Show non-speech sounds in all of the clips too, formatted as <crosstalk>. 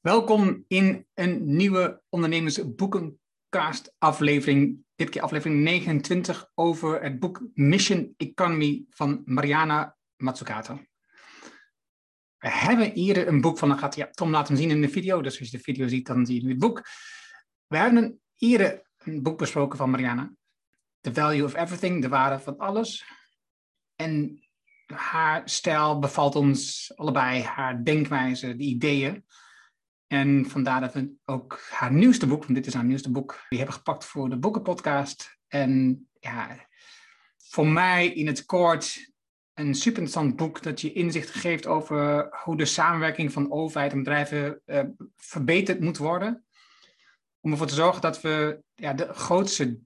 Welkom in een nieuwe ondernemersboekencast aflevering. Dit keer aflevering 29 over het boek Mission Economy van Mariana Mazzucato. We hebben hier een boek van, dan gaat Tom laten zien in de video, dus als je de video ziet, dan zie je nu het boek. We hebben hier een boek besproken van Mariana, The Value of Everything, de waarde van alles. En haar stijl bevalt ons allebei, haar denkwijze, de ideeën. En vandaar dat we ook haar nieuwste boek, want dit is haar nieuwste boek, die hebben gepakt voor de Boekenpodcast. En ja, voor mij in het kort een super interessant boek dat je inzicht geeft over hoe de samenwerking van overheid en bedrijven uh, verbeterd moet worden. Om ervoor te zorgen dat we ja, de grootste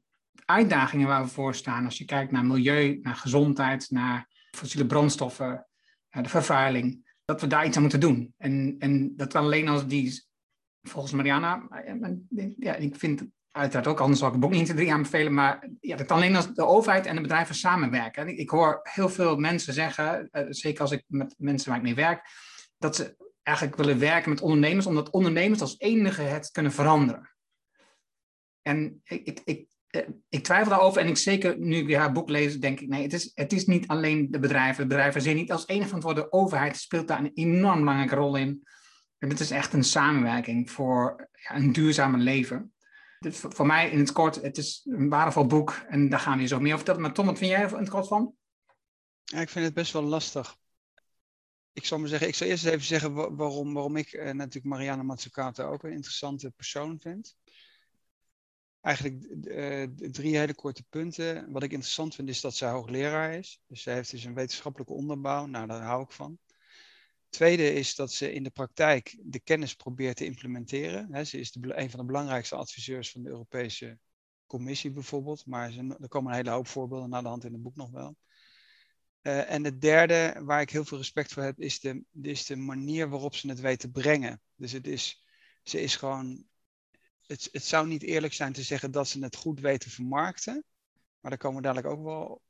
uitdagingen waar we voor staan, als je kijkt naar milieu, naar gezondheid, naar fossiele brandstoffen, naar de vervuiling, dat we daar iets aan moeten doen. En, en dat kan alleen als die, volgens Mariana, ja, ik vind uiteraard ook, anders zal ik het boek niet te drie aanbevelen, maar ja, dat kan alleen als de overheid en de bedrijven samenwerken. Ik, ik hoor heel veel mensen zeggen, uh, zeker als ik met mensen waar ik mee werk, dat ze eigenlijk willen werken met ondernemers, omdat ondernemers als enige het kunnen veranderen. En ik, ik, eh, ik twijfel daarover en ik zeker nu ik haar boek lees, denk ik, nee, het is, het is niet alleen de bedrijven. De bedrijven zijn niet als enige verantwoorde. De overheid speelt daar een enorm belangrijke rol in. En het is echt een samenwerking voor ja, een duurzamer leven. Voor mij in het kort, het is een waardevol boek en daar gaan we zo meer over vertellen. Maar Tom, wat vind jij in het kort van? Ja, ik vind het best wel lastig. Ik zal maar zeggen, ik zal eerst even zeggen waarom, waarom ik eh, natuurlijk Mariana Mazzucato ook een interessante persoon vind eigenlijk uh, drie hele korte punten. Wat ik interessant vind is dat zij hoogleraar is. Dus zij heeft dus een wetenschappelijke onderbouw. Nou, daar hou ik van. Tweede is dat ze in de praktijk de kennis probeert te implementeren. ze is de, een van de belangrijkste adviseurs van de Europese Commissie bijvoorbeeld. Maar er komen een hele hoop voorbeelden naar de hand in het boek nog wel. Uh, en het derde, waar ik heel veel respect voor heb, is de, is de manier waarop ze het weet te brengen. Dus het is, ze is gewoon het, het zou niet eerlijk zijn te zeggen dat ze het goed weten vermarkten. Maar daar komen we dadelijk ook wel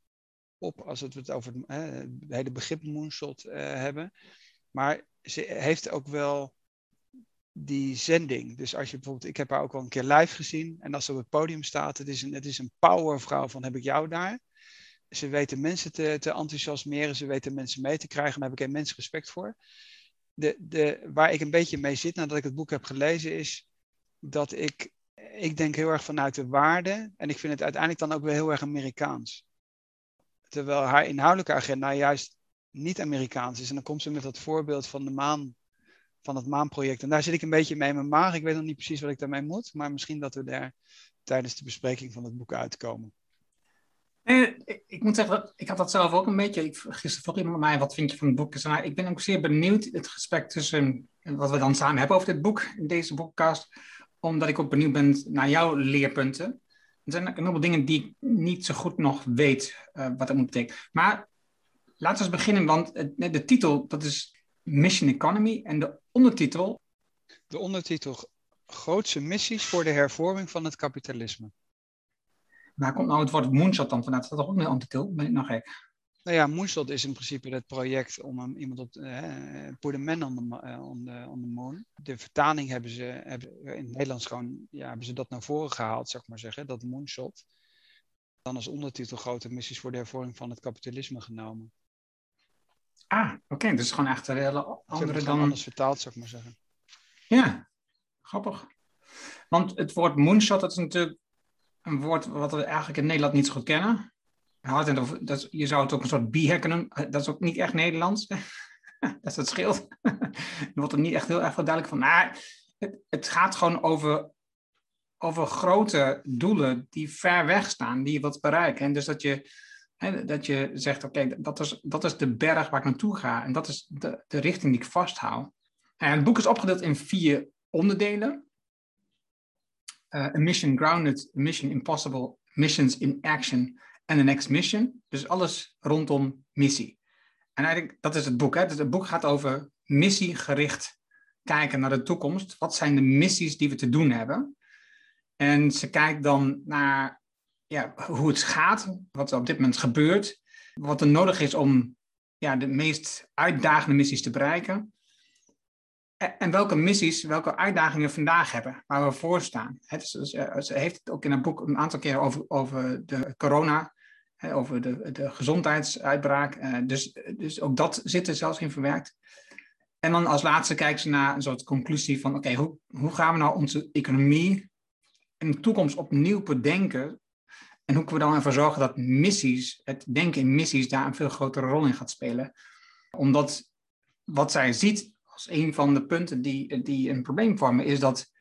op als we het over het, hele begrip moonshot uh, hebben. Maar ze heeft ook wel die zending. Dus als je bijvoorbeeld, ik heb haar ook wel een keer live gezien. En als ze op het podium staat, het is een, het is een powervrouw van heb ik jou daar. Ze weten mensen te, te enthousiasmeren, ze weten mensen mee te krijgen. Daar heb ik immens respect voor. De, de, waar ik een beetje mee zit nadat ik het boek heb gelezen is dat ik, ik denk heel erg vanuit de waarde. En ik vind het uiteindelijk dan ook weer heel erg Amerikaans. Terwijl haar inhoudelijke agenda juist niet Amerikaans is. En dan komt ze met dat voorbeeld van de maan, van het maanproject. En daar zit ik een beetje mee in mijn maag. Ik weet nog niet precies wat ik daarmee moet. Maar misschien dat we daar tijdens de bespreking van het boek uitkomen. Nee, ik, moet zeggen, ik had dat zelf ook een beetje. Gisteren vroeg iemand mij, wat vind je van het boek? Dus, nou, ik ben ook zeer benieuwd, het gesprek tussen wat we dan samen hebben over dit boek, in deze boekkast omdat ik ook benieuwd ben naar jouw leerpunten. Er zijn een heleboel dingen die ik niet zo goed nog weet uh, wat dat moet betekenen. Maar laten we eens beginnen, want de titel dat is Mission Economy en de ondertitel... De ondertitel Grootse missies voor de hervorming van het kapitalisme. Waar komt nou het woord moonshot dan vandaan? Dat is toch ook een ondertitel? Ben ik nog gek? Nou ja, Moonshot is in principe het project om iemand op uh, put the man on the, uh, on, the, on the moon. De vertaling hebben ze hebben, in het Nederlands gewoon, ja, hebben ze dat naar voren gehaald, zeg maar zeggen, dat Moonshot. Dan als ondertitel grote missies voor de hervorming van het kapitalisme genomen. Ah, oké, dus gewoon echt een hele andere dan... anders vertaald, zou ik maar zeggen. Ja, grappig. Want het woord moonshot, dat is natuurlijk een woord wat we eigenlijk in Nederland niet zo goed kennen dat, je zou het ook een soort bihacker noemen. Dat is ook niet echt Nederlands. <laughs> dat is het scheelt. <laughs> er wordt er niet echt heel erg veel duidelijk van. Maar het, het gaat gewoon over, over grote doelen die ver weg staan, die je wilt bereiken. En dus dat je, hè, dat je zegt, oké, dat, is, dat is de berg waar ik naartoe ga. En dat is de, de richting die ik vasthoud. En het boek is opgedeeld in vier onderdelen. Uh, a mission grounded, a mission impossible, missions in action en the next mission. Dus alles rondom missie. En eigenlijk, dat is het boek. Hè? Dus het boek gaat over missiegericht kijken naar de toekomst. Wat zijn de missies die we te doen hebben? En ze kijkt dan naar ja, hoe het gaat, wat er op dit moment gebeurt, wat er nodig is om ja, de meest uitdagende missies te bereiken. en welke missies, welke uitdagingen we vandaag hebben, waar we voor staan. dus, ze heeft het ook in haar boek een aantal keer over, over de corona, over de, de gezondheidsuitbraak. dus, dus ook dat zit er zelfs in verwerkt. En dan als laatste kijken ze naar een soort conclusie van, oké, hoe, hoe gaan we nou onze economie in de toekomst opnieuw bedenken? En hoe kunnen we dan ervoor zorgen dat missies, het denken in missies, daar een veel grotere rol in gaat spelen? Omdat wat zij ziet als een van de punten die, die een probleem vormen, is dat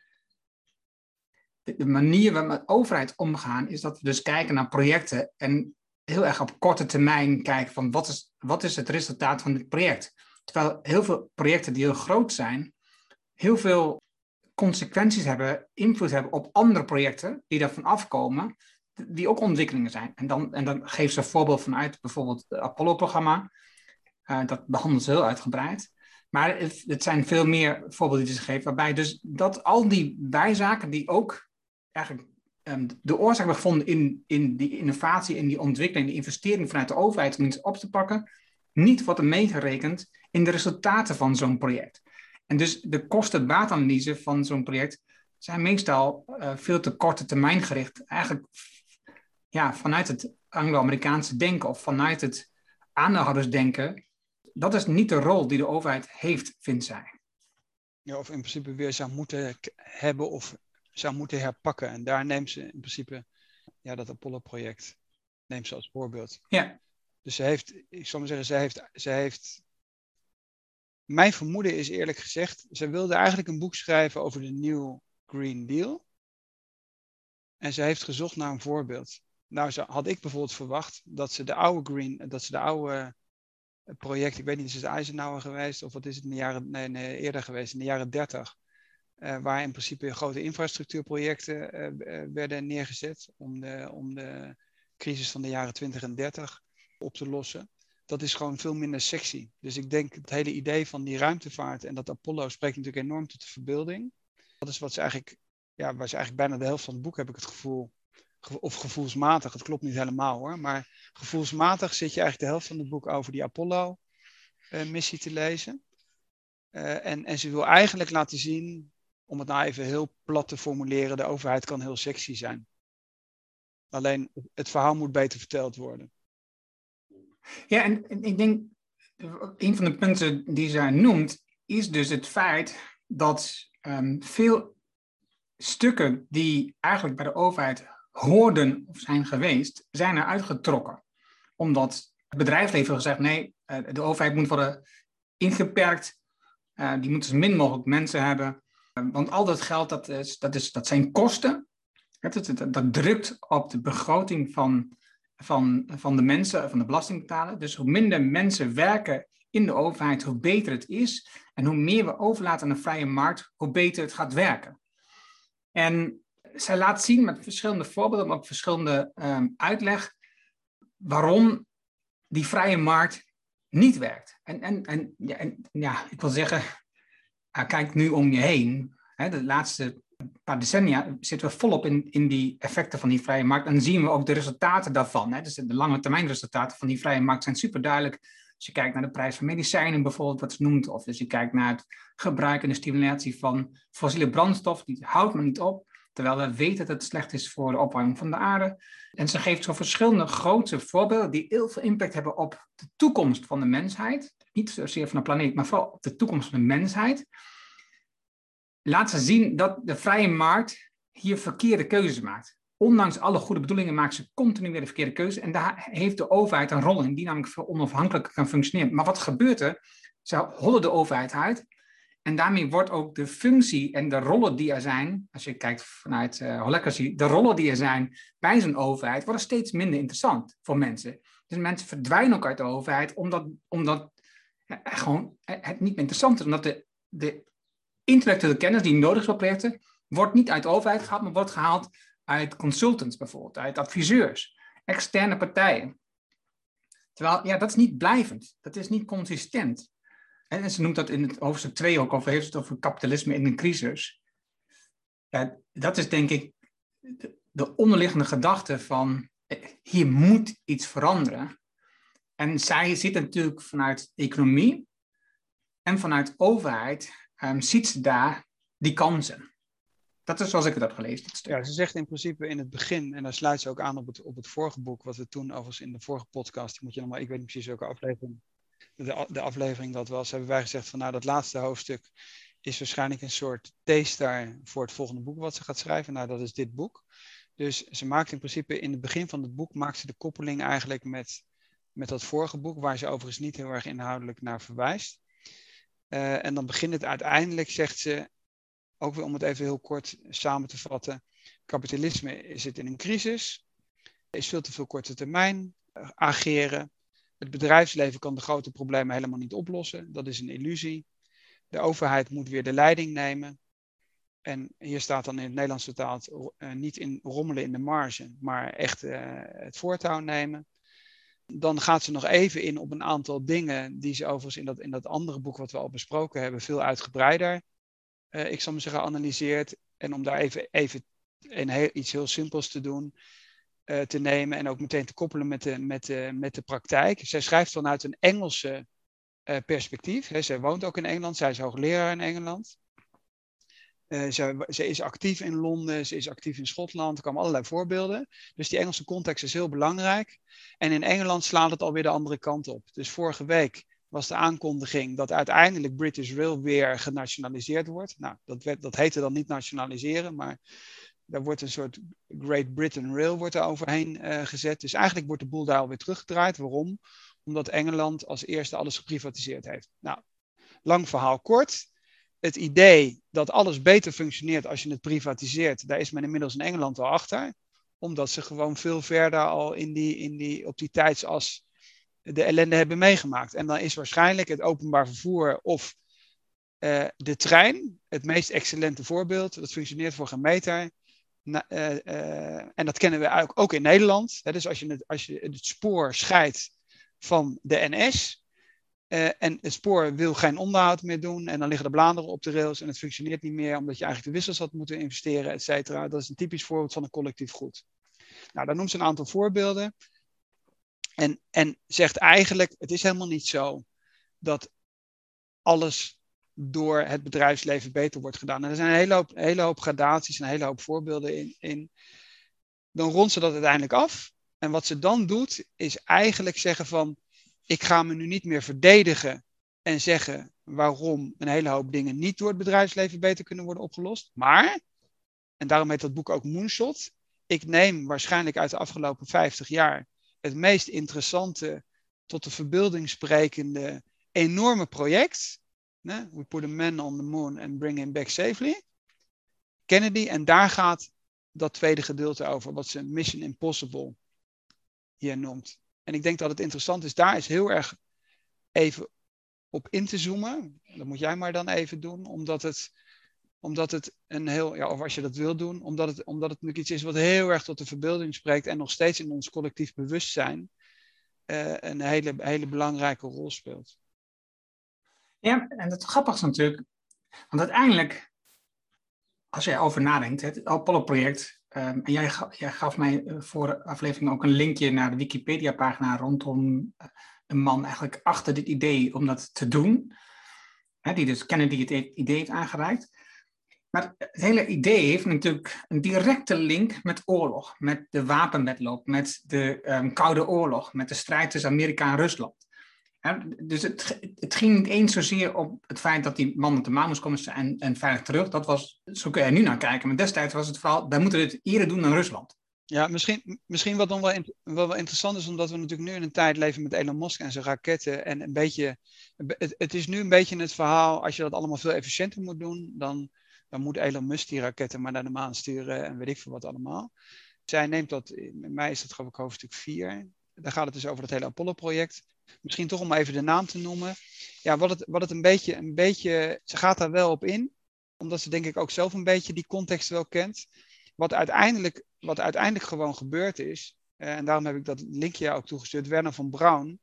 de manier waarop we met overheid omgaan, is dat we dus kijken naar projecten en heel erg op korte termijn kijken van wat is, wat is het resultaat van dit project. Terwijl heel veel projecten die heel groot zijn, heel veel consequenties hebben, invloed hebben op andere projecten die daarvan afkomen, die ook ontwikkelingen zijn. En dan, en dan geeft ze een voorbeeld vanuit bijvoorbeeld het Apollo-programma. Uh, dat behandelt ze heel uitgebreid. Maar het, het, zijn veel meer voorbeelden die ze geven, waarbij dus dat al die bijzaken die ook eigenlijk um, de oorzaak hebben gevonden in, in die innovatie, in die ontwikkeling, die investering vanuit de overheid om iets op te pakken, niet wordt meegerekend in de resultaten van zo'n project. En dus de kosten-baatanalyse van zo'n project zijn meestal uh, veel te korte termijn gericht. Eigenlijk ja, vanuit het Anglo-Amerikaanse denken of vanuit het aandeelhoudersdenken. Dat is niet de rol die de overheid heeft, vindt zij. Ja, of in principe weer zou moeten hebben of zou moeten herpakken. En daar neemt ze in principe ja, dat Apollo-project neemt ze als voorbeeld. Ja. Dus ze heeft, ik zal maar zeggen, ze heeft, ze heeft. Mijn vermoeden is eerlijk gezegd, ze wilde eigenlijk een boek schrijven over de New Green Deal. En ze heeft gezocht naar een voorbeeld. Nou, zo had ik bijvoorbeeld verwacht dat ze de oude Green, dat ze de oude project, ik weet niet, is het Eisenhower geweest of wat is het in de jaren, nee, nee eerder geweest, in de jaren 30. Eh, waar in principe grote infrastructuurprojecten uh, werden neergezet om de, om de crisis van de jaren 20 en 30 op te lossen. Dat is gewoon veel minder sexy. Dus ik denk het hele idee van die ruimtevaart en dat Apollo spreekt natuurlijk enorm tot de verbeelding. Dat is wat ze eigenlijk, ja, waar ze eigenlijk bijna de helft van het boek heb ik het gevoel, of gevoelsmatig, het klopt niet helemaal hoor, maar gevoelsmatig zit je eigenlijk de helft van het boek over die Apollo-missie te lezen. En, en ze wil eigenlijk laten zien, om het nou even heel plat te formuleren, de overheid kan heel sexy zijn. Alleen het verhaal moet beter verteld worden. Ja, en, ik denk, een van de punten die zij noemt, is dus het feit dat um, veel stukken die eigenlijk bij de overheid hoorden of zijn geweest, zijn er uitgetrokken. Omdat het bedrijfsleven gezegd, nee, eh, de overheid moet worden ingeperkt, uh, die moeten zo min mogelijk mensen hebben. Uh, want al dat geld, dat, is, dat, is, dat zijn kosten. Dat, dat, drukt op de begroting van van, van de mensen, van de belastingbetaler. Dus hoe minder mensen werken in de overheid, hoe beter het is. En hoe meer we overlaten aan de vrije markt, hoe beter het gaat werken. En zij laat zien met verschillende voorbeelden, maar ook verschillende um, uitleg, waarom die vrije markt niet werkt. En, en, en, ja, en ja, ik wil zeggen, kijk nu om je heen. Hè, de laatste paar decennia zitten we volop in, in die effecten van die vrije markt. En zien we ook de resultaten daarvan. Hè. Dus de lange termijn resultaten van die vrije markt zijn super duidelijk. Als je kijkt naar de prijs van medicijnen bijvoorbeeld, wat ze noemt, of als je kijkt naar het gebruik en de stimulatie van fossiele brandstof, die houdt maar niet op. Terwijl we weten dat het slecht is voor de opwarming van de aarde. En ze geeft zo verschillende grote voorbeelden die heel veel impact hebben op de toekomst van de mensheid. Niet zozeer van de planeet, maar vooral op de toekomst van de mensheid laat ze zien dat de vrije markt hier verkeerde keuzes maakt. Ondanks alle goede bedoelingen maakt ze continu weer de verkeerde keuze. En daar heeft de overheid een rol in, die namelijk veel onafhankelijker kan functioneren. Maar wat gebeurt er? Ze hollen de overheid uit. En daarmee wordt ook de functie en de rollen die er zijn, als je kijkt vanuit uh, holacracy, de rollen die er zijn bij zo'n overheid, worden steeds minder interessant voor mensen. Dus mensen verdwijnen ook uit de overheid omdat, omdat gewoon het niet meer interessant. Omdat de, de intellectuele kennis die nodig is voor projecten, wordt niet uit de overheid gehaald, maar wordt gehaald uit consultants bijvoorbeeld, uit adviseurs, externe partijen. Terwijl, ja, dat is niet blijvend. Dat is niet consistent. En ze noemt dat in het hoofdstuk 2 ook over, heeft het over kapitalisme in een crisis. Ja, dat is denk ik de, de onderliggende gedachte van, eh, hier moet iets veranderen. En zij zit natuurlijk vanuit economie en vanuit overheid um, ziet ze daar die kansen. Dat is zoals ik het heb gelezen. Ja, ze zegt in principe in het begin, en daar sluit ze ook aan op het, op het vorige boek, wat we toen overigens in de vorige podcast, moet je nog maar, ik weet niet precies welke aflevering, de, aflevering dat was, hebben wij gezegd van nou dat laatste hoofdstuk is waarschijnlijk een soort taster voor het volgende boek wat ze gaat schrijven. Nou, dat is dit boek. Dus ze maakt in principe in het begin van het boek maakt ze de koppeling eigenlijk met, met dat vorige boek, waar ze overigens niet heel erg inhoudelijk naar verwijst. Uh, en dan begint het uiteindelijk, zegt ze, ook weer om het even heel kort samen te vatten. Kapitalisme zit in een crisis, is veel te veel korte termijn uh, ageren. Het bedrijfsleven kan de grote problemen helemaal niet oplossen, dat is een illusie. De overheid moet weer de leiding nemen. En hier staat dan in het Nederlands vertaald uh, niet in rommelen in de marge, maar echt het voortouw nemen. Dan gaat ze nog even in op een aantal dingen die ze overigens in dat, in dat andere boek wat we al besproken hebben veel uitgebreider, uh, ik zal maar zeggen, analyseert. En om daar even, even een heel, iets heel simpels te doen, te nemen en ook meteen te koppelen met de, met de, met de praktijk. Zij schrijft vanuit een Engelse perspectief. Hè. Zij woont ook in Engeland, zij is hoogleraar in Engeland. Uh, ze, ze, is actief in Londen, ze is actief in Schotland, er komen allerlei voorbeelden. Dus die Engelse context is heel belangrijk. En in Engeland slaat het alweer de andere kant op. Dus vorige week was de aankondiging dat uiteindelijk British Rail weer genationaliseerd wordt. Nou, dat, werd, dat heette dan niet nationaliseren, maar daar wordt een soort Great Britain Rail wordt er overheen uh, gezet. Dus eigenlijk wordt de boel daar alweer teruggedraaid. Waarom? Omdat Engeland als eerste alles geprivatiseerd heeft. Nou, lang verhaal kort het idee dat alles beter functioneert als je het privatiseert, daar is men inmiddels in Engeland al achter. Omdat ze gewoon veel verder al in die, in die, op die tijdsas de ellende hebben meegemaakt. En dan is waarschijnlijk het openbaar vervoer of uh, de trein het meest excellente voorbeeld. Dat functioneert voor geen meter. Uh, uh, en dat kennen we ook, in Nederland. Hè, dus als je, als je het spoor scheidt van de NS, uh, en het spoor wil geen onderhoud meer doen. En dan liggen de bladeren op de rails en het functioneert niet meer omdat je eigenlijk de wissels had moeten investeren, et cetera. Dat is een typisch voorbeeld van een collectief goed. Nou, daar noemt ze een aantal voorbeelden. En, en zegt eigenlijk, het is helemaal niet zo dat alles door het bedrijfsleven beter wordt gedaan. En er zijn een hele hoop, hele hoop gradaties en een hele hoop voorbeelden in, in. Dan rondt ze dat uiteindelijk af. En wat ze dan doet, is eigenlijk zeggen van ik ga me nu niet meer verdedigen en zeggen waarom een hele hoop dingen niet door het bedrijfsleven beter kunnen worden opgelost. Maar, en daarom heet dat boek ook Moonshot, ik neem waarschijnlijk uit de afgelopen 50 jaar het meest interessante, tot de verbeelding sprekende, enorme project. We put a man on the moon and bring him back safely. Kennedy, en daar gaat dat tweede gedeelte over, wat ze Mission Impossible hier noemt. En ik denk dat het interessant is, daar is heel erg even op in te zoomen. Dat moet jij maar dan even doen, omdat het, omdat het een heel, ja, of als je dat wil doen, omdat het, omdat het natuurlijk iets is wat heel erg tot de verbeelding spreekt en nog steeds in ons collectief bewustzijn uh, een hele, hele belangrijke rol speelt. Ja, en het grappige is natuurlijk, want uiteindelijk, als je erover nadenkt, het Apollo-project Um, en jij, jij, gaf mij eh, voor de aflevering ook een linkje naar de Wikipedia-pagina rondom uh, een man eigenlijk achter dit idee om dat te doen. Die dus Kennedy het idee heeft aangereikt. Maar het hele idee heeft natuurlijk een directe link met oorlog, met de wapenwetloop, met de um, Koude Oorlog, met de strijd tussen Amerika en Rusland dus het, het, ging niet eens zozeer op het feit dat die man op de maan moest komen en, en veilig terug. Dat was, zo kun je er nu naar kijken. Maar destijds was het vooral, wij moeten dit eerder doen dan Rusland. Ja, misschien, misschien wat dan wel interessant is, omdat we natuurlijk nu in een tijd leven met Elon Musk en zijn raketten. En een beetje, het, het is nu een beetje het verhaal, als je dat allemaal veel efficiënter moet doen, dan, dan moet Elon Musk die raketten maar naar de maan sturen en weet ik veel wat allemaal. Zij neemt dat, in mij is dat geloof ik hoofdstuk 4. Daar gaat het dus over het hele Apollo-project misschien toch om even de naam te noemen. Ja, wat het, wat het een beetje, een beetje, ze gaat daar wel op in, omdat ze denk ik ook zelf een beetje die context wel kent. Wat uiteindelijk, wat uiteindelijk gewoon gebeurd is, eh, en daarom heb ik dat linkje ook toegestuurd, Werner van Braun,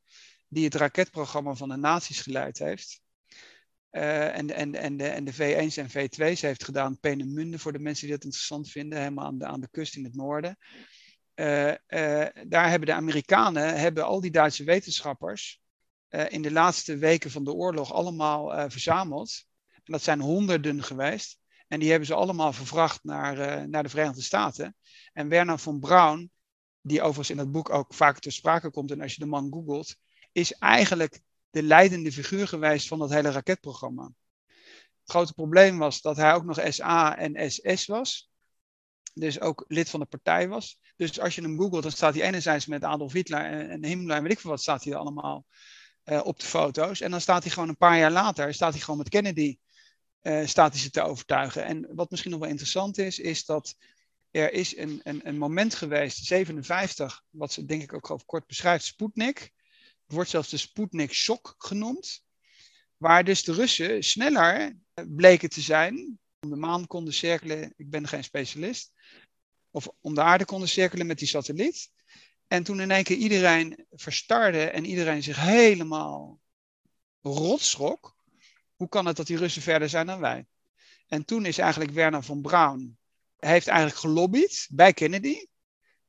die het raketprogramma van de nazi's geleid heeft. Uh, en, en, en, de, en de V1's en V2's heeft gedaan, Peenemünde, voor de mensen die dat interessant vinden, helemaal aan de, aan de kust in het noorden. Uh, daar hebben de Amerikanen, hebben al die Duitse wetenschappers uh, in de laatste weken van de oorlog allemaal verzameld. En dat zijn honderden geweest. En die hebben ze allemaal vervracht naar, naar de Verenigde Staten. En Werner von Braun, die overigens in het boek ook vaak ter sprake komt, en als je de man googelt, is eigenlijk de leidende figuur geweest van dat hele raketprogramma. Het grote probleem was dat hij ook nog SA en SS was. Dus ook lid van de partij was. Dus als je hem googelt, dan staat hij enerzijds met Adolf Hitler en, en Himmler en weet ik veel wat, staat hij allemaal uh, op de foto's. En dan staat hij gewoon een paar jaar later, staat hij gewoon met Kennedy, uh, staat hij ze te overtuigen. En wat misschien nog wel interessant is, is dat er is een, een, een moment geweest, 57, wat ze denk ik ook over kort beschrijft, Sputnik. Het wordt zelfs de Sputnik-shock genoemd. Waar dus de Russen sneller bleken te zijn, om de maan konden cirkelen, ik ben geen specialist, of om de aarde konden cirkelen met die satelliet. En toen in één keer iedereen verstarde en iedereen zich helemaal rotschrok. Hoe kan het dat die Russen verder zijn dan wij? En toen is eigenlijk Werner von Braun, heeft eigenlijk gelobbyd bij Kennedy.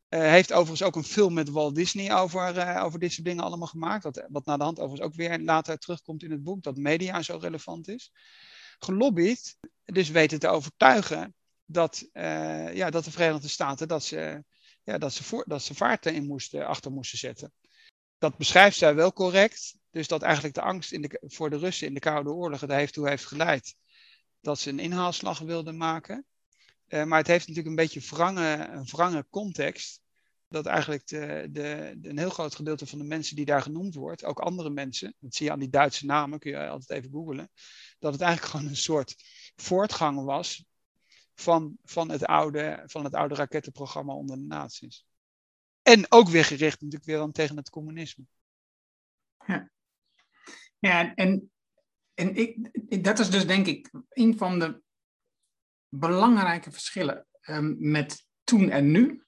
Uh, heeft overigens ook een film met Walt Disney over, uh, over dit soort dingen allemaal gemaakt. Wat, wat naar de hand overigens ook weer later terugkomt in het boek, dat media zo relevant is. Gelobbyd, dus weten te overtuigen dat, uh, ja, dat de Verenigde Staten dat ze, ja, dat ze, voor, dat ze vaart in moesten, achter moesten zetten. Dat beschrijft zij wel correct. Dus dat eigenlijk de angst in de, voor de Russen in de Koude Oorlog er heeft toe heeft geleid dat ze een inhaalslag wilden maken. Uh, maar het heeft natuurlijk een beetje een wrange context. Dat eigenlijk de, de, een heel groot gedeelte van de mensen die daar genoemd wordt, ook andere mensen, dat zie je aan die Duitse namen, kun je altijd even googlen, dat het eigenlijk <laughs> gewoon een soort voortgang was van, van, het, oude, van het oude rakettenprogramma onder de nazi's. En ook weer gericht natuurlijk weer dan tegen het communisme. Ja, ja en, en ik, dat is dus denk ik een van de belangrijke verschillen um, met toen en nu.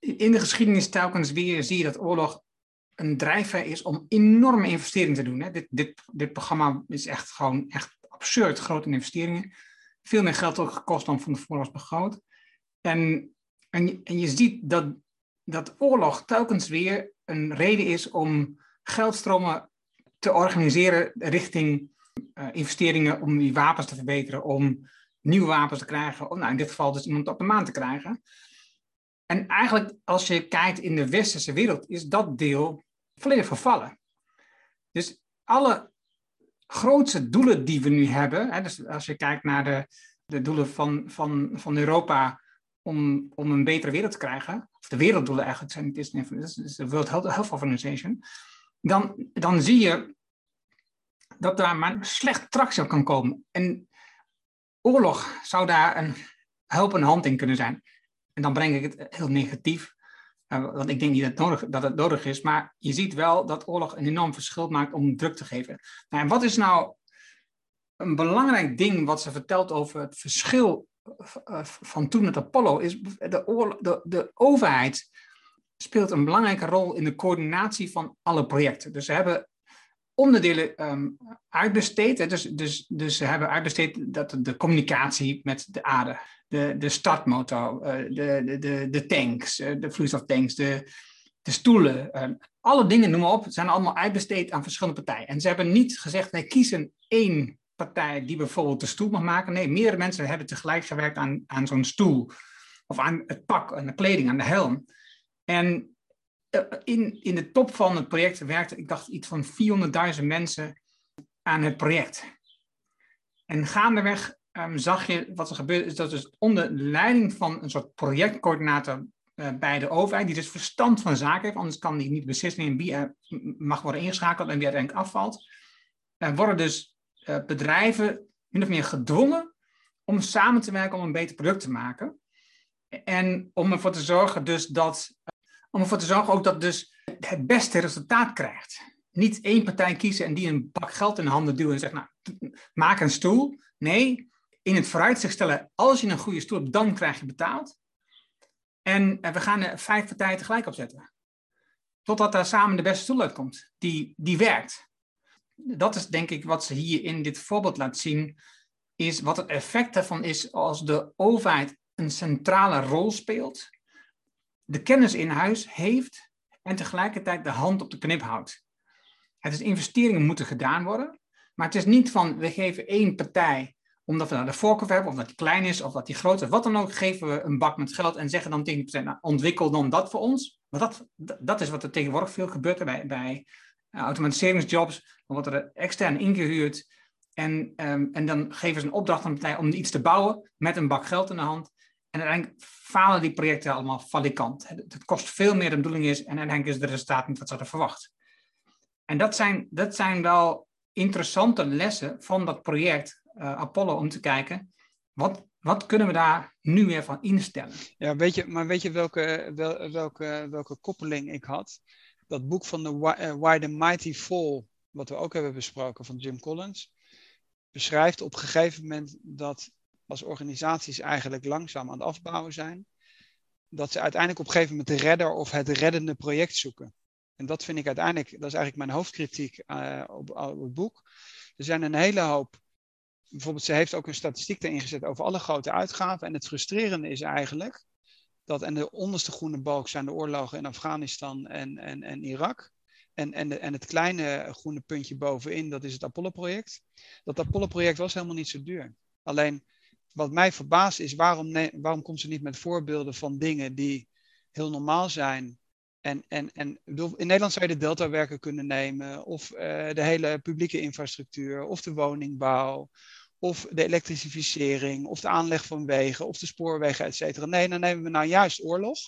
In de geschiedenis telkens weer zie je dat oorlog een drijfveer is om enorme investeringen te doen. Hè. Dit, dit, dit programma is echt gewoon echt absurd grote investeringen. Veel meer geld ook gekost dan van tevoren was begroot. En, en, en je ziet dat, dat oorlog telkens weer een reden is om geldstromen te organiseren richting uh, investeringen om die wapens te verbeteren, om nieuwe wapens te krijgen, of nou, in dit geval dus iemand op de maan te krijgen. En eigenlijk, als je kijkt in de westerse wereld, is dat deel volledig vervallen. Dus alle grootste doelen die we nu hebben, hè, dus als je kijkt naar de, de doelen van, van, van Europa om, om een betere wereld te krijgen, of de werelddoelen eigenlijk, zijn, het is, de World Health Organization, dan, dan zie je dat daar maar slecht tractie op kan komen. En oorlog zou daar een helpende hand in kunnen zijn. En dan breng ik het heel negatief, uh, want ik denk niet dat het, nodig, dat het nodig is, maar je ziet wel dat oorlog een enorm verschil maakt om druk te geven. Nou, en wat is nou een belangrijk ding wat ze vertelt over het verschil uh, van toen met Apollo, is de, de, de overheid speelt een belangrijke rol in de coördinatie van alle projecten. Dus ze hebben onderdelen um, uitbesteed. Dus, dus, dus ze hebben uitbesteed dat de communicatie met de aarde, de, de startmotor, uh, de, de, de tanks, uh, de vloeistoftanks, de, de stoelen, uh, alle dingen, noem maar op, zijn allemaal uitbesteed aan verschillende partijen. En ze hebben niet gezegd, wij kiezen één partij die bijvoorbeeld de stoel mag maken. Nee, meerdere mensen hebben tegelijk gewerkt aan, aan zo'n stoel. Of aan het pak, aan de kleding, aan de helm. En eh, in, in de top van het project werkte, ik dacht, iets van 400.000 mensen aan het project. En gaandeweg um, zag je wat er gebeurde, is dat dus onder leiding van een soort projectcoördinator uh, bij de overheid, die dus verstand van zaken heeft, anders kan die niet beslissen in wie er mag worden ingeschakeld en wie uiteindelijk afvalt, uh, worden dus bedrijven min of meer gedwongen om samen te werken om een beter product te maken. En om ervoor te zorgen dus dat om ervoor te zorgen ook dat dus het beste resultaat krijgt. Niet één partij kiezen en die een bak geld in de handen duwen en zeggen, nou, maak een stoel. Nee, in het vooruitzicht stellen, als je een goede stoel hebt, dan krijg je betaald. En we gaan er vijf partijen tegelijk opzetten. Totdat daar samen de beste stoel uitkomt, die, die werkt. Dat is denk ik wat ze hier in dit voorbeeld laat zien, is wat het effect daarvan is als de overheid een centrale rol speelt de kennis in huis heeft en tegelijkertijd de hand op de knip houdt. Het is investeringen moeten gedaan worden, Maar het is niet van, we geven één partij, omdat we daar de voorkeur hebben, of dat die klein is, of dat die groot is, wat dan ook, geven we een bak met geld en zeggen dan tegen nou, ontwikkel dan dat voor ons. Maar dat, dat is wat er tegenwoordig veel gebeurt bij, bij uh, automatiseringsjobs. Dan wordt er extern ingehuurd en, um, en dan geven ze een opdracht aan de partij om iets te bouwen met een bak geld in de hand. En uiteindelijk falen die projecten allemaal falikant. Het kost veel meer dan de bedoeling is en uiteindelijk is het resultaat niet wat ze hadden verwacht. En dat zijn, dat zijn wel interessante lessen van dat project uh, Apollo om te kijken, wat, wat kunnen we daar nu weer van instellen? Ja, weet je, maar weet je welke, wel, welke, welke koppeling ik had? Dat boek van de Why, Why the Mighty Fall, wat we ook hebben besproken van Jim Collins, beschrijft op een gegeven moment dat als organisaties eigenlijk langzaam aan het afbouwen zijn, dat ze uiteindelijk op een gegeven moment de redder of het reddende project zoeken. En dat vind ik uiteindelijk, dat is eigenlijk mijn hoofdkritiek uh, op, op, het boek. Er zijn een hele hoop, bijvoorbeeld ze heeft ook een statistiek erin gezet over alle grote uitgaven. En het frustrerende is eigenlijk dat, en de onderste groene balk zijn de oorlogen in Afghanistan en, en, en Irak. En, en, de, en het kleine groene puntje bovenin, dat is het Apollo-project. Dat Apollo-project was helemaal niet zo duur. Alleen wat mij verbaast is, waarom, waarom komt ze niet met voorbeelden van dingen die heel normaal zijn? En, en, en in Nederland zou je de deltawerken kunnen nemen, of uh, de hele publieke infrastructuur, of de woningbouw, of de elektrificering, of de aanleg van wegen, of de spoorwegen, et cetera. Nee, dan nemen we nou juist oorlog.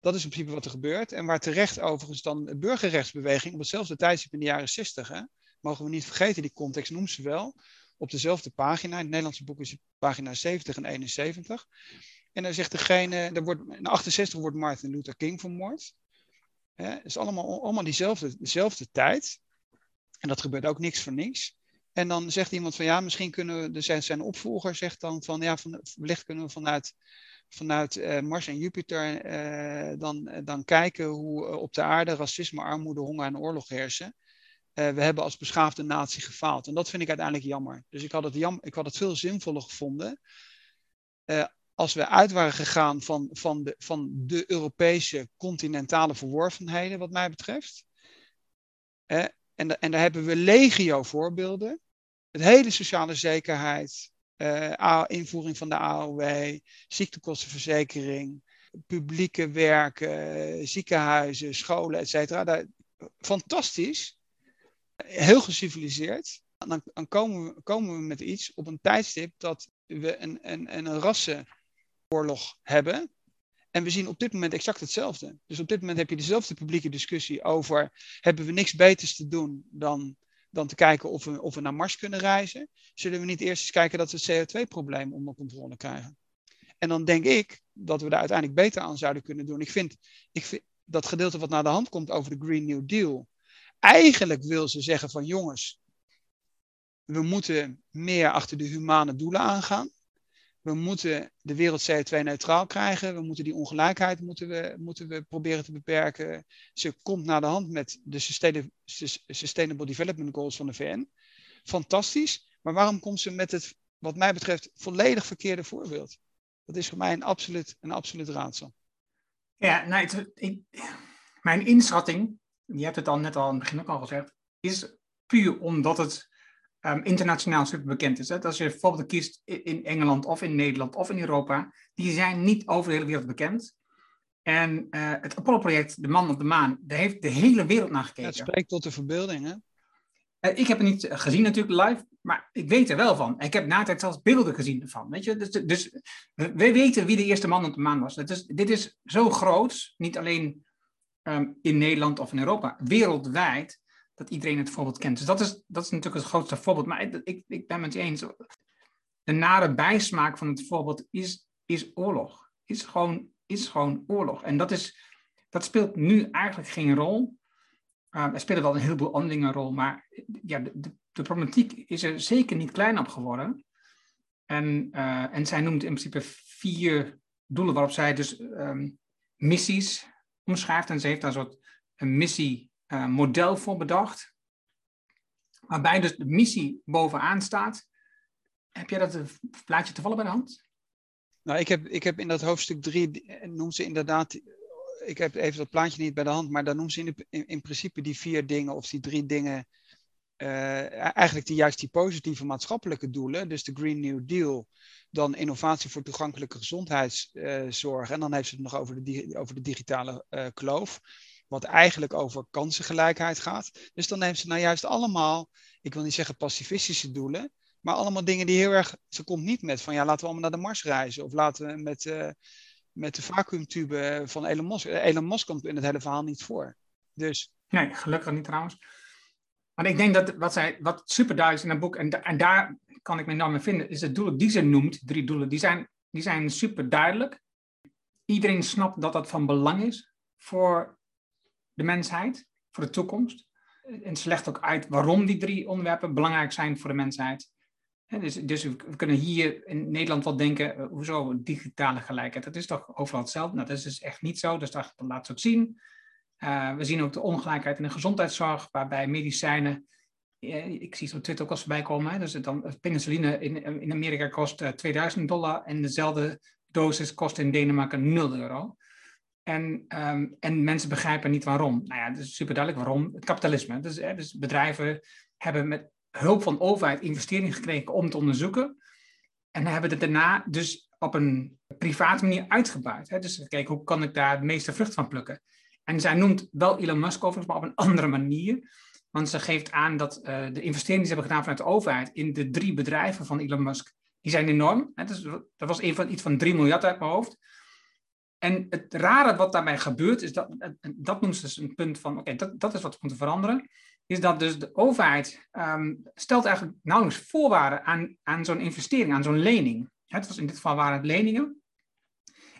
Dat is in principe wat er gebeurt. En waar terecht overigens dan de burgerrechtsbeweging op hetzelfde tijdstip in de jaren 60, hè, mogen we niet vergeten, die context noemt ze wel, op dezelfde pagina. In het Nederlandse boek is pagina 70 en 71. En dan zegt degene, er wordt, in 68 wordt Martin Luther King vermoord. Het is allemaal, allemaal diezelfde, dezelfde tijd. En dat gebeurt ook niks voor niks. En dan zegt iemand van ja, misschien kunnen we, zijn, zijn opvolger zegt dan van ja, van, wellicht kunnen we vanuit, vanuit uh, Mars en Jupiter uh, dan, dan kijken hoe uh, op de aarde racisme, armoede, honger en oorlog heersen. We hebben als beschaafde natie gefaald. En dat vind ik uiteindelijk jammer. Dus ik had het, jam, ik had het veel zinvoller gevonden als we uit waren gegaan van, van, de, van de Europese continentale verworvenheden, wat mij betreft. en, en daar hebben we legio voorbeelden. Het hele sociale zekerheid, invoering van de AOW, ziektekostenverzekering, publieke werken, ziekenhuizen, scholen, et cetera. Fantastisch, heel geciviliseerd. Dan, dan komen, we, komen we met iets op een tijdstip dat we een, een, een rassen oorlog hebben. En we zien op dit moment exact hetzelfde. Dus op dit moment heb je dezelfde publieke discussie over: hebben we niks beters te doen dan, dan te kijken of we, of we naar Mars kunnen reizen? Zullen we niet eerst eens kijken dat we het CO2-probleem onder controle krijgen? En dan denk ik dat we daar uiteindelijk beter aan zouden kunnen doen. Ik vind, ik vind dat gedeelte wat naar de hand komt over de Green New Deal. Eigenlijk wil ze zeggen van jongens, we moeten meer achter de humane doelen aangaan. We moeten de wereld CO2-neutraal krijgen. We moeten die ongelijkheid moeten we, moeten we proberen te beperken. Ze komt naar de hand met de Sustainable Development Goals van de VN. Fantastisch. Maar waarom komt ze met het, wat mij betreft, volledig verkeerde voorbeeld? Dat is voor mij een absoluut, een absoluut raadsel. Ja, nou, mijn inschatting, je hebt het al net al in het begin ook al gezegd, is puur omdat het um, internationaal super bekend is. Hè? Als je bijvoorbeeld kiest in Engeland of in Nederland of in Europa, die zijn niet over de hele wereld bekend. En uh, het Apollo-project, de man op de maan, daar heeft de hele wereld naar gekeken. Het spreekt tot de verbeelding, hè? Uh, ik heb het niet gezien natuurlijk live, maar ik weet er wel van. Ik heb na tijd zelfs beelden gezien ervan. Weet je? Dus, dus we weten wie de eerste man op de maan was. Dit is zo groot, niet alleen um, in Nederland of in Europa, wereldwijd dat iedereen het voorbeeld kent. Dus dat is, dat is natuurlijk het grootste voorbeeld. Maar ik, ik, ben het eens. De nare bijsmaak van het voorbeeld is, is oorlog. Is gewoon, is gewoon oorlog. En dat, is, dat speelt nu eigenlijk geen rol. Uh, er spelen wel een heleboel andere dingen een rol. Maar ja, de, de, problematiek is er zeker niet klein op geworden. En, uh, en zij noemt in principe vier doelen waarop zij dus um, missies omschrijft. En ze heeft daar een soort een missie uh, model voor bedacht. Waarbij dus de missie bovenaan staat. Heb jij dat plaatje toevallig bij de hand? Nou, ik heb, ik heb in dat hoofdstuk 3, noemt ze inderdaad, ik heb even dat plaatje niet bij de hand, maar daar noemt ze in, in, in, principe die vier dingen of die drie dingen eigenlijk die, juist die positieve maatschappelijke doelen, dus de Green New Deal, dan innovatie voor toegankelijke gezondheidszorg. en dan heeft ze het nog over de, over de digitale uh, kloof, wat eigenlijk over kansengelijkheid gaat. Dus dan neemt ze nou juist allemaal, ik wil niet zeggen pacifistische doelen, maar allemaal dingen die heel erg. Ze komt niet met van ja, laten we allemaal naar de Mars reizen. Of laten we met, uh, met de vacuümtube van Elon Musk. Elon Musk komt in het hele verhaal niet voor. Dus. Nee, gelukkig niet trouwens. Maar ik denk dat wat, zij, wat super duidelijk is in het boek, en, en daar kan ik me enorm in vinden, is de doelen die ze noemt, drie doelen, die zijn, die zijn super duidelijk. Iedereen snapt dat dat van belang is voor de mensheid, voor de toekomst. En ze legt ook uit waarom die drie onderwerpen belangrijk zijn voor de mensheid. dus, dus we kunnen hier in Nederland wel denken, uh, hoezo digitale gelijkheid? Dat is toch overal hetzelfde? Nou, dat is dus echt niet zo, dus dat, dat laat ze ook zien. Uh, we zien ook de ongelijkheid in de gezondheidszorg, waarbij medicijnen, ik zie zo Twitter ook als voorbij komen, hè, dus dan, penicilline in, in Amerika kost 2000 dollar en dezelfde dosis kost in Denemarken 0 euro. En, um, en mensen begrijpen niet waarom. Nou ja, dat is super duidelijk waarom. Het kapitalisme. Dus, hè, dus bedrijven hebben met hulp van overheid investeringen gekregen om te onderzoeken. En hebben het daarna dus op een private manier uitgebuit. Hè. Dus kijk, hoe kan ik daar de meeste vrucht van plukken? En zij noemt wel Elon Musk overigens, maar op een <laughs> andere manier. Want ze geeft aan dat uh, de investeringen die ze hebben gedaan vanuit de overheid in de drie bedrijven van Elon Musk, die zijn enorm. Hè. Dus dat was een van, iets van 3 miljard uit mijn hoofd. En het rare wat daarbij gebeurt, is dat, dat noemt ze dus een punt van, oké, dat, dat is wat we moeten veranderen, is dat dus de overheid um, stelt eigenlijk nauwelijks voorwaarden aan, aan zo'n investering, aan zo'n lening. Het was in dit geval waren het leningen.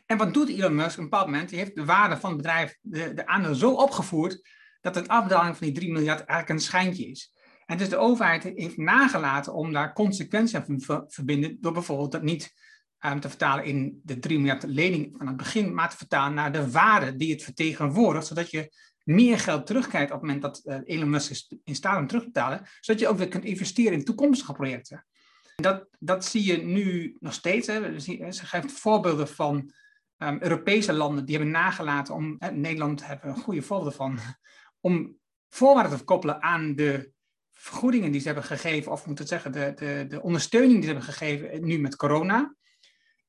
En wat doet Elon Musk op een bepaald moment? Die heeft de waarde van het bedrijf, de, de aandeel zo opgevoerd, dat een afdaling van die 3 miljard eigenlijk een schijntje is. En dus de overheid heeft nagelaten om daar consequenties aan te verbinden, door bijvoorbeeld dat niet um, te vertalen in de 3 miljard lening van het begin, maar te vertalen naar de waarde die het vertegenwoordigt, zodat je meer geld terugkrijgt op het moment dat uh, Elon Musk in staat om terug te betalen, zodat je ook weer kunt investeren in toekomstige projecten. Dat, dat zie je nu nog steeds. Hè. Ze geeft voorbeelden van um, Europese landen die hebben nagelaten om, Nederland hebben een goede voorbeeld van, om voorwaarden te verkoppelen aan de vergoedingen die ze hebben gegeven, of moet het zeggen, de, de, de ondersteuning die ze hebben gegeven nu met corona.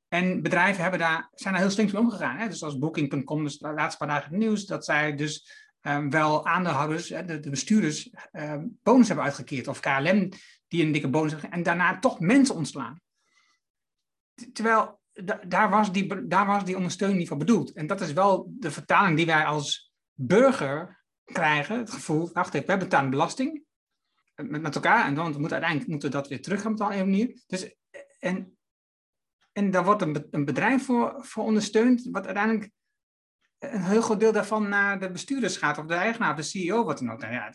En bedrijven hebben daar, zijn daar heel slim mee omgegaan. Hè? Dus als Booking.com, dus de laatste paar dagen het nieuws, dat zij dus um, wel aandeelhouders, de, de bestuurders, um, bonus hebben uitgekeerd. Of KLM die een dikke bonus hebben en daarna toch mensen ontslaan. Terwijl daar, was die, daar was die ondersteuning niet voor bedoeld. En dat is wel de vertaling die wij als burger krijgen. Het gevoel, wacht even, wij betalen belasting met, met elkaar. En dan moeten uiteindelijk moeten we dat weer terug gaan betalen op een manier. Dus, en en daar wordt een, bedrijf voor, voor ondersteund, wat uiteindelijk een heel groot deel daarvan naar de bestuurders gaat, of de eigenaar, de CEO, wat dan ook. Nou ja,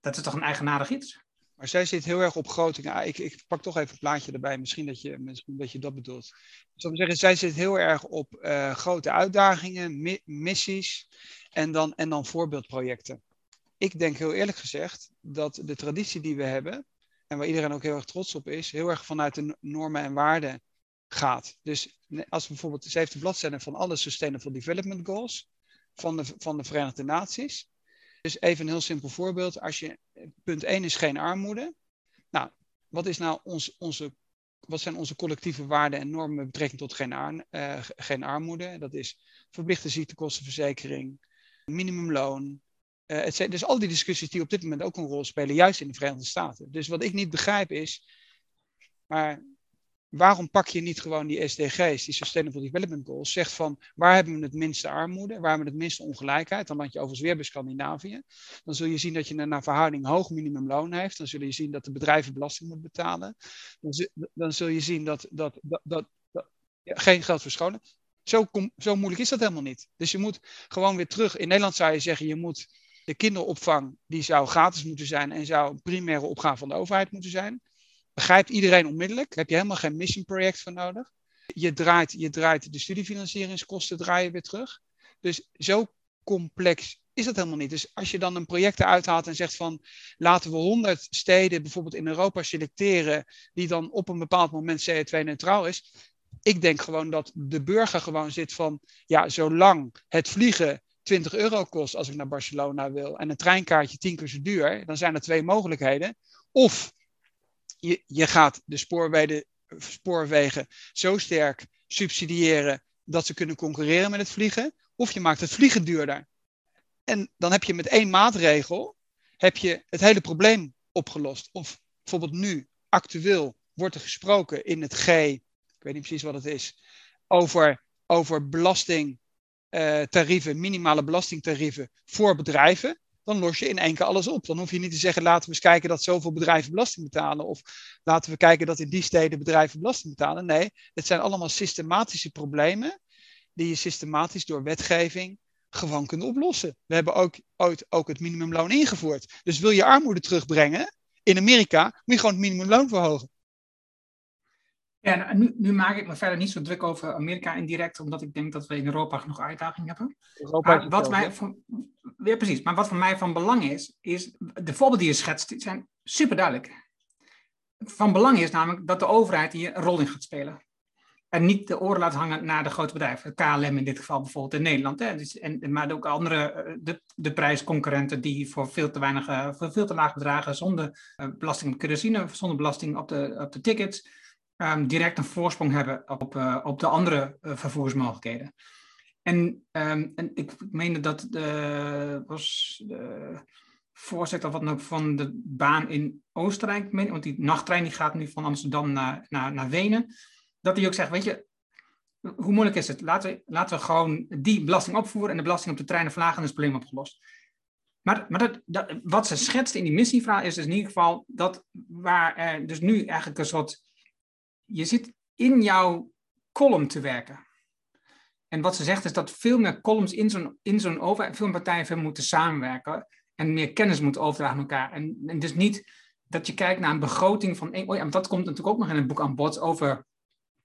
dat is toch een eigenaardig iets. Maar zij zit heel erg op grote. Ah, ik, ik pak toch even een plaatje erbij, misschien dat je, misschien dat, je dat bedoelt. Ik zou zeggen, zij zit heel erg op uh, grote uitdagingen, mi missies en dan, en dan voorbeeldprojecten. Ik denk heel eerlijk gezegd dat de traditie die we hebben, en waar iedereen ook heel erg trots op is, heel erg vanuit de normen en waarden gaat. Dus als bijvoorbeeld, ze heeft de bladzijde van alle Sustainable Development Goals van de, van de Verenigde Naties. Dus even een heel simpel voorbeeld. Als je, punt 1 is geen armoede. Nou, wat, is nou ons, onze, wat zijn onze collectieve waarden en normen met betrekking tot geen, uh, geen armoede? Dat is verplichte ziektekostenverzekering, minimumloon. Uh, dus al die discussies die op dit moment ook een rol spelen, juist in de Verenigde Staten. Dus wat ik niet begrijp is, maar waarom pak je niet gewoon die SDG's, die Sustainable Development Goals, zegt van waar hebben we het minste armoede, waar hebben we het minste ongelijkheid, dan land je overigens weer bij Scandinavië. Dan zul je zien dat je een naar verhouding hoog minimumloon heeft, dan zul je zien dat de bedrijven belasting moeten betalen, dan, dan zul je zien dat, dat, dat, dat, geen geld voor scholen. Zo, zo moeilijk is dat helemaal niet. Dus je moet gewoon weer terug. In Nederland zou je zeggen, je moet de kinderopvang, die zou gratis moeten zijn en zou een primaire opgave van de overheid moeten zijn. Begrijpt iedereen onmiddellijk. Heb je helemaal geen mission project voor nodig. Je draait, je draait de studiefinancieringskosten draaien weer terug. Dus zo complex is dat helemaal niet. Dus als je dan een project eruit haalt en zegt van laten we 100 steden bijvoorbeeld in Europa selecteren die dan op een bepaald moment CO2-neutraal is. Ik denk gewoon dat de burger gewoon zit van ja, zolang het vliegen 20 euro kost als ik naar Barcelona wil en een treinkaartje 10 keer zo duur, dan zijn er twee mogelijkheden. Of je, je gaat de spoorwegen, spoorwegen zo sterk subsidiëren dat ze kunnen concurreren met het vliegen, of je maakt het vliegen duurder. En dan heb je met één maatregel heb je het hele probleem opgelost. Of bijvoorbeeld nu, actueel, wordt er gesproken in het G, ik weet niet precies wat het is, over, over belastingtarieven, minimale belastingtarieven voor bedrijven. Dan los je in één keer alles op. Dan hoef je niet te zeggen, laten we eens kijken dat zoveel bedrijven belasting betalen. Of laten we kijken dat in die steden bedrijven belasting betalen. Nee, het zijn allemaal systematische problemen die je systematisch door wetgeving gewoon kunt oplossen. We hebben ook ooit ook het minimumloon ingevoerd. Dus wil je armoede terugbrengen in Amerika, moet je gewoon het minimumloon verhogen. Ja, nou, nu, nu, maak ik me verder niet zo druk over Amerika indirect, omdat ik denk dat we in Europa genoeg uitdagingen hebben. Europa wat mij van, ja, precies. Maar wat voor mij van belang is, is de voorbeelden die je schetst, die zijn super duidelijk. Van belang is namelijk dat de overheid hier een rol in gaat spelen. En niet de oren laat hangen naar de grote bedrijven. KLM in dit geval bijvoorbeeld in Nederland. Hè. Dus, en, maar ook andere, eh, de, de prijsconcurrenten die voor veel te weinig, eh, voor veel te laag bedragen, zonder uh, belasting op kerosine, zonder belasting op de, op de tickets, um, direct een voorsprong hebben op, uh, op de andere vervoersmogelijkheden. En, um, en ik meende dat de, was de voorzitter van, van de baan in Oostenrijk, want die nachttrein die gaat nu van Amsterdam naar, naar, naar Wenen dat hij ook zegt, weet je, hoe moeilijk is het? Laten we, laten we gewoon die belasting opvoeren en de belasting op de treinen verlagen en is het probleem opgelost. Maar, maar dat, dat, wat ze schetst in die missievraag is dus in ieder geval dat waar er dus nu eigenlijk een soort, je zit in jouw column te werken. En wat ze zegt is dat veel meer columns in zo'n, in zo'n overheid, veel partijen moeten samenwerken en meer kennis moeten overdragen aan elkaar. En, en dus niet dat je kijkt naar een begroting van, oh ja, dat komt natuurlijk ook nog in het boek aan bod over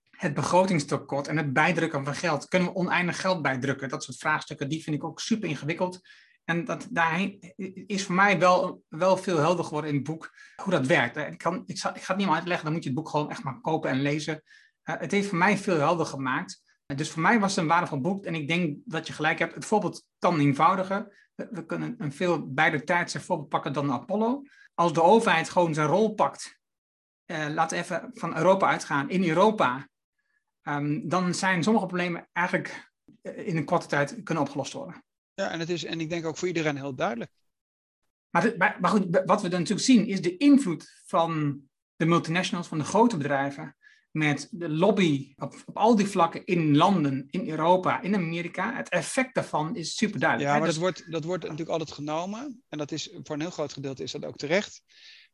het begrotingstekort en het bijdrukken van geld. Kunnen we oneindig geld bijdrukken? Dat soort vraagstukken, die vind ik ook super ingewikkeld. En dat, daarheen is voor mij wel, wel veel helder geworden in het boek hoe dat werkt. Ik, kan, ik, ga het niet meer uitleggen, dan moet je het boek gewoon echt maar kopen en lezen. Uh, het heeft voor mij veel helder gemaakt. Dus voor mij was het een waardevol boek. En ik denk dat je gelijk hebt. Het voorbeeld kan eenvoudiger. We, kunnen een veel beide tijdse voorbeeld pakken dan Apollo. Als de overheid gewoon zijn rol pakt. Uh, laten we even van Europa uitgaan. In Europa um, dan zijn sommige problemen eigenlijk eh, in een korte tijd kunnen opgelost worden. Ja, en, het is, en ik denk ook voor iedereen heel duidelijk. Maar, maar goed, wat we dan natuurlijk zien is de invloed van de multinationals, van de grote bedrijven, met de lobby op, op, al die vlakken in landen, in Europa, in Amerika. Het effect daarvan is super duidelijk. Ja, maar dat, dus wordt, dat wordt natuurlijk altijd genomen. En dat is voor een heel groot gedeelte is dat ook terecht.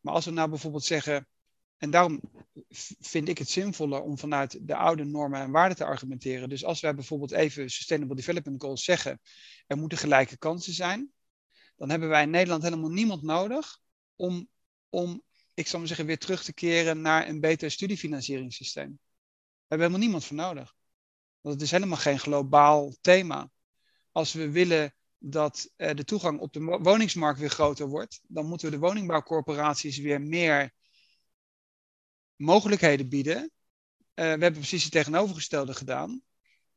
Maar als we nou bijvoorbeeld zeggen, en daarom vind ik het zinvoller om vanuit de oude normen en waarden te argumenteren. Dus als wij bijvoorbeeld even Sustainable Development Goals zeggen, er moeten gelijke kansen zijn, dan hebben wij in Nederland helemaal niemand nodig om, om ik zal maar zeggen, weer terug te keren naar een beter studiefinancieringssysteem. Daar hebben we helemaal niemand voor nodig. Want het is helemaal geen globaal thema. Als we willen dat eh, de toegang op de woningsmarkt weer groter wordt, dan moeten we de woningbouwcorporaties weer meer mogelijkheden bieden. Uh, we hebben precies het tegenovergestelde gedaan.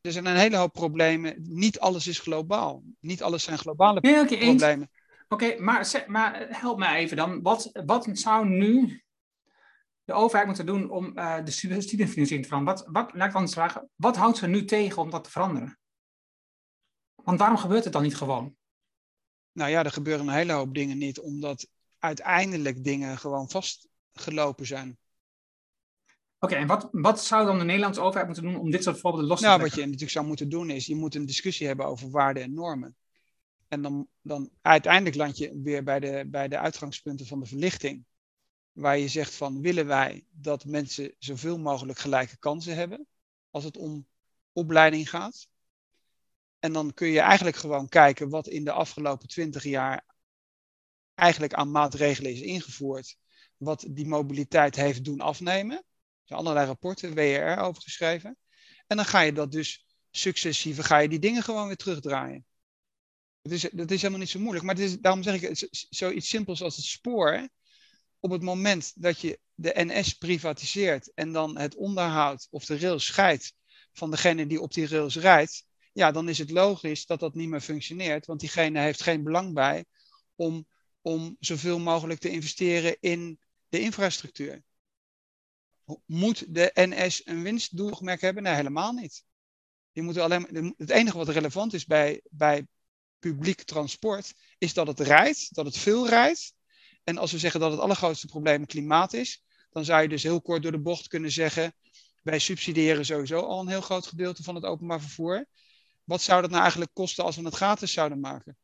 Er zijn een hele hoop problemen. Niet alles is globaal. Niet alles zijn globale nee, okay, problemen. Oké, maar, maar help mij even dan. Wat, wat zou nu de overheid moeten doen om uh, de studiefinanciering te veranderen? Wat, wat, laat ik dan vragen, wat houdt ze nu tegen om dat te veranderen? Want waarom gebeurt het dan niet gewoon? Nou ja, er gebeuren een hele hoop dingen niet, omdat uiteindelijk dingen gewoon vastgelopen zijn. Oké, en wat, wat zou dan de Nederlandse overheid moeten doen om dit soort voorbeelden los te nou, Wat je natuurlijk zou moeten doen is, je moet een discussie hebben over waarden en normen. En dan, dan uiteindelijk land je weer bij de, bij de uitgangspunten van de verlichting. Waar je zegt van, willen wij dat mensen zoveel mogelijk gelijke kansen hebben als het om opleiding gaat? En dan kun je eigenlijk gewoon kijken wat in de afgelopen twintig jaar eigenlijk aan maatregelen is ingevoerd. Wat die mobiliteit heeft doen afnemen zijn allerlei rapporten, WR over. En dan ga je dat dus successief, ga je die dingen gewoon weer terugdraaien. Dat is, dat is helemaal niet zo moeilijk. Maar het is, daarom zeg ik, zoiets simpels als het spoor. Op het moment dat je de NS privatiseert en dan het onderhoud of de rails scheidt van degene die op die rails rijdt, ja, dan is het logisch dat dat niet meer functioneert, want diegene heeft geen belang bij om, om zoveel mogelijk te investeren in de infrastructuur. Moet de NS een winstdoelmerk hebben? Nee, helemaal niet. Die moeten alleen, het enige wat relevant is bij, bij publiek transport, is dat het rijdt, dat het veel rijdt. En als we zeggen dat het allergrootste probleem klimaat is, dan zou je dus heel kort door de bocht kunnen zeggen: wij subsidiëren sowieso al een heel groot gedeelte van het openbaar vervoer. Wat zou dat nou eigenlijk kosten als we het gratis zouden maken?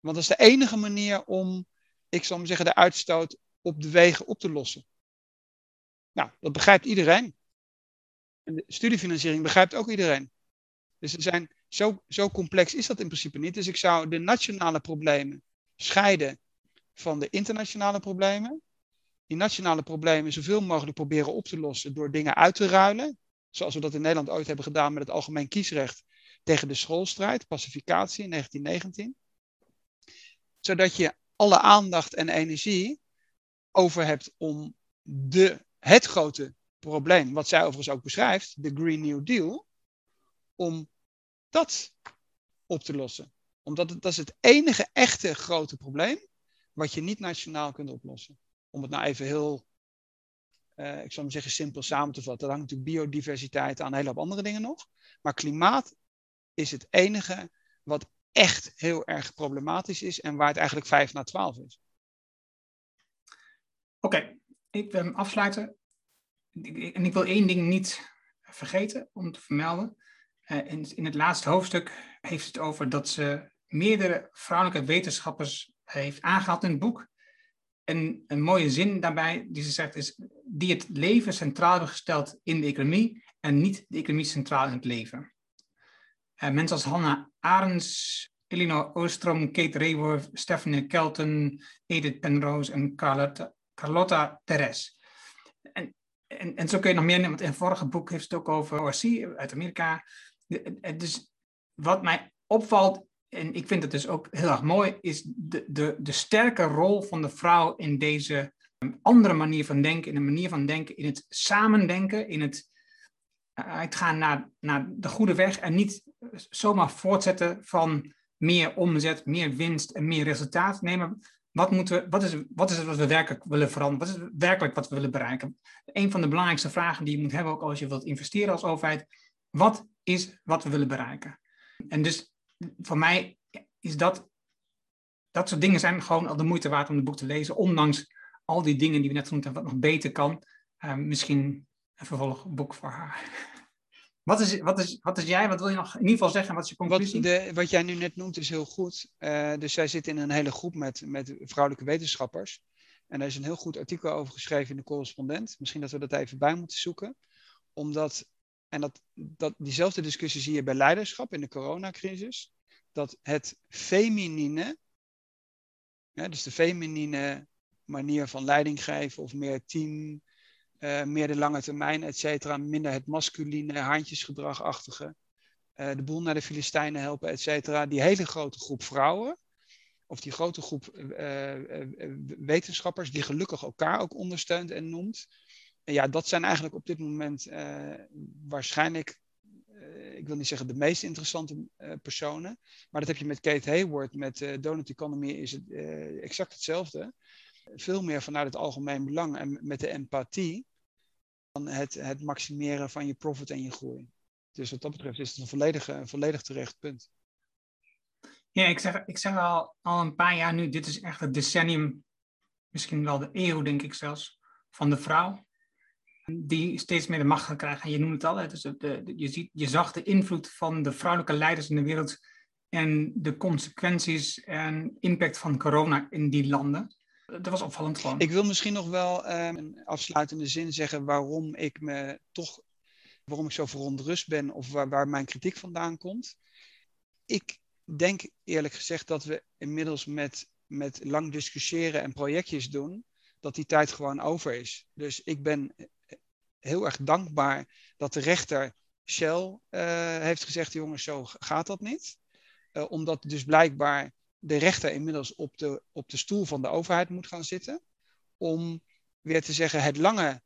Want dat is de enige manier om, ik zal maar zeggen, de uitstoot op de wegen op te lossen. Nou, dat begrijpt iedereen. En de studiefinanciering begrijpt ook iedereen. Dus er zijn, zo, zo complex is dat in principe niet. Dus ik zou de nationale problemen scheiden van de internationale problemen. Die nationale problemen zoveel mogelijk proberen op te lossen door dingen uit te ruilen. Zoals we dat in Nederland ooit hebben gedaan met het algemeen kiesrecht tegen de schoolstrijd, pacificatie in 1919. Zodat je alle aandacht en energie over hebt om de, het grote probleem, wat zij overigens ook beschrijft, de Green New Deal, om dat op te lossen. Omdat het, dat is het enige echte grote probleem wat je niet nationaal kunt oplossen. Om het nou even heel, uh, ik zal maar zeggen, simpel samen te vatten. Er hangt natuurlijk biodiversiteit aan een hele hoop andere dingen nog. Maar klimaat is het enige wat echt heel erg problematisch is en waar het eigenlijk 5 na 12 is. Oké, ik wil hem afsluiten. En ik wil één ding niet vergeten om te vermelden. Uh, in, het laatste hoofdstuk heeft het over dat ze meerdere vrouwelijke wetenschappers heeft aangehaald in het boek. En een mooie zin daarbij die ze zegt is, die het leven centraal hebben gesteld in de economie en niet de economie centraal in het leven. Uh, mensen als Hannah Arends, Elinor Oostrom, Kate Raworth, Stephanie Kelton, Edith Penrose en Carlotta, Carlotta Teres. En, en, en zo kun je nog meer nemen, want in het vorige boek heeft het ook over ORC uit Amerika. Dus wat mij opvalt, en ik vind het dus ook heel erg mooi, is de, de, de sterke rol van de vrouw in deze andere manier van denken, in een manier van denken, in het samendenken, in het uitgaan naar, naar de goede weg en niet zomaar voortzetten van meer omzet, meer winst en meer resultaat. Nee, maar wat, moeten we, wat, is, wat is het wat we werkelijk willen veranderen? Wat is werkelijk wat we willen bereiken? Een van de belangrijkste vragen die je moet hebben, ook als je wilt investeren als overheid, wat is wat we willen bereiken? En dus voor mij is dat, dat soort dingen zijn gewoon al de moeite waard om het boek te lezen, ondanks al die dingen die we net genoemd hebben, wat nog beter kan. Uh, misschien een vervolgboek voor haar. Wat is, wat, is, wat is jij? Wat wil je nog in ieder geval zeggen? Wat is je conclusie? Wat, de, wat jij nu net noemt is heel goed. Uh, dus zij zit in een hele groep met, met vrouwelijke wetenschappers. En daar is een heel goed artikel over geschreven in de correspondent. Misschien dat we dat even bij moeten zoeken. Omdat, en dat, dat, diezelfde discussie zie je bij leiderschap in de coronacrisis. Dat het feminine, ja, dus de feminine manier van leiding geven of meer team, uh, meer de lange termijn, et cetera. Minder het masculine, handjesgedragachtige. Uh, de boel naar de Filistijnen helpen, et cetera. Die hele grote groep vrouwen, of die grote groep uh, wetenschappers, die gelukkig elkaar ook ondersteunt en noemt. En ja, dat zijn eigenlijk op dit moment waarschijnlijk, ik wil niet zeggen de meest interessante personen. Maar dat heb je met Kate Hayward, met Donut Economy is het exact hetzelfde veel meer vanuit het algemeen belang en met de empathie dan het, het maximeren van je profit en je groei. Dus wat dat betreft is het een volledig, een volledig terecht punt. Ja, ik zeg, ik zeg al, al een paar jaar nu, dit is echt het decennium, misschien wel de eeuw denk ik zelfs, van de vrouw. Die steeds meer de macht gaat krijgen. En je noemt het al, dus de, je, ziet, je zag de invloed van de vrouwelijke leiders in de wereld en de consequenties en impact van corona in die landen. Dat was opvallend gewoon. Ik wil misschien nog wel um, een afsluitende zin zeggen waarom ik me toch, waarom ik zo verontrust ben of waar, waar mijn kritiek vandaan komt. Ik denk eerlijk gezegd dat we inmiddels met, met lang discussiëren en projectjes doen, dat die tijd gewoon over is. Dus ik ben heel erg dankbaar dat de rechter Shell uh, heeft gezegd, jongens, zo gaat dat niet. Omdat dus blijkbaar de rechter inmiddels op de, op de stoel van de overheid moet gaan zitten. Om weer te zeggen het lange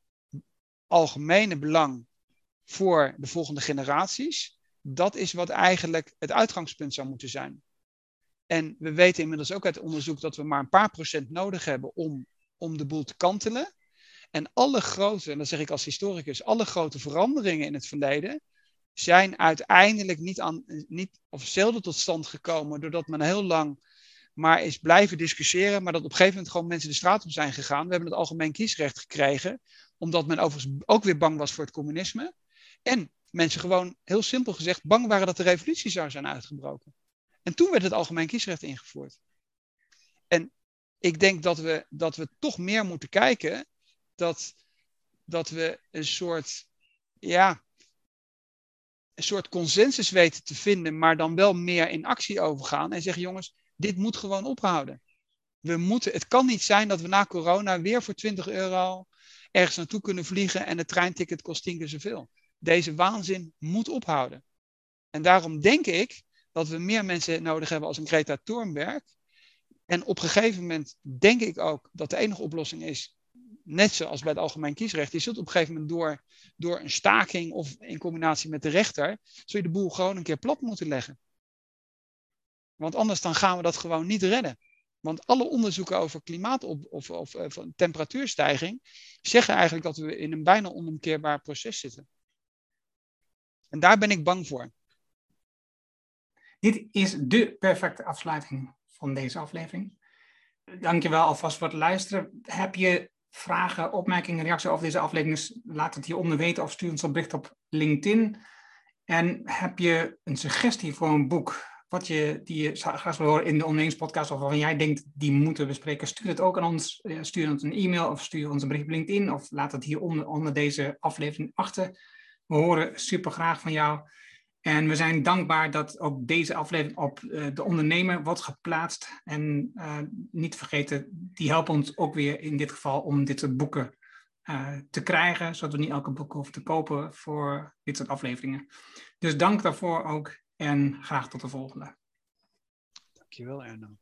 algemene belang voor de volgende generaties. Dat is wat eigenlijk het uitgangspunt zou moeten zijn. En we weten inmiddels ook uit onderzoek dat we maar een paar procent nodig hebben om, om de boel te kantelen. En alle grote, en dat zeg ik als historicus, alle grote veranderingen in het verleden zijn uiteindelijk niet, aan, niet of zelden tot stand gekomen doordat men heel lang maar is blijven discussiëren, maar dat op een gegeven moment gewoon mensen de straat op zijn gegaan. We hebben het algemeen kiesrecht gekregen, omdat men overigens ook weer bang was voor het communisme. En mensen gewoon, heel simpel gezegd, bang waren dat de revolutie zou zijn uitgebroken. En toen werd het algemeen kiesrecht ingevoerd. En ik denk dat we, dat we toch meer moeten kijken dat, dat we een soort, ja, een soort consensus weten te vinden, maar dan wel meer in actie overgaan en zeggen, jongens, dit moet gewoon ophouden. We moeten, het kan niet zijn dat we na corona weer voor 20 euro ergens naartoe kunnen vliegen en het treinticket kost tien keer zoveel. Deze waanzin moet ophouden. En daarom denk ik dat we meer mensen nodig hebben als een Greta Thunberg. En op een gegeven moment denk ik ook dat de enige oplossing is, net zoals bij het algemeen kiesrecht, je zult op een gegeven moment door, door een staking of in combinatie met de rechter, zul je de boel gewoon een keer plat moeten leggen. Want anders dan gaan we dat gewoon niet redden. Want alle onderzoeken over klimaat- of, of, eh, temperatuurstijging zeggen eigenlijk dat we in een bijna onomkeerbaar proces zitten. En daar ben ik bang voor. Dit is de perfecte afsluiting van deze aflevering. Dankjewel alvast voor het luisteren. Heb je vragen, opmerkingen, reacties over deze aflevering? Laat het hieronder weten of stuur ons een bericht op LinkedIn. En heb je een suggestie voor een boek wat je, die je graag wil horen in de ondernemingspodcast of waarvan jij denkt die moeten bespreken, stuur het ook aan ons. Stuur ons een e-mail of stuur ons een bericht op LinkedIn of laat het hier onder, onder deze aflevering achter. We horen super graag van jou. En we zijn dankbaar dat ook deze aflevering op uh, de ondernemer wordt geplaatst. En uh, niet vergeten, die helpen ons ook weer in dit geval om dit soort boeken te krijgen, zodat we niet elke boek hoeven te kopen voor dit soort afleveringen. Dus dank daarvoor ook en graag tot de volgende. Dankjewel Erno.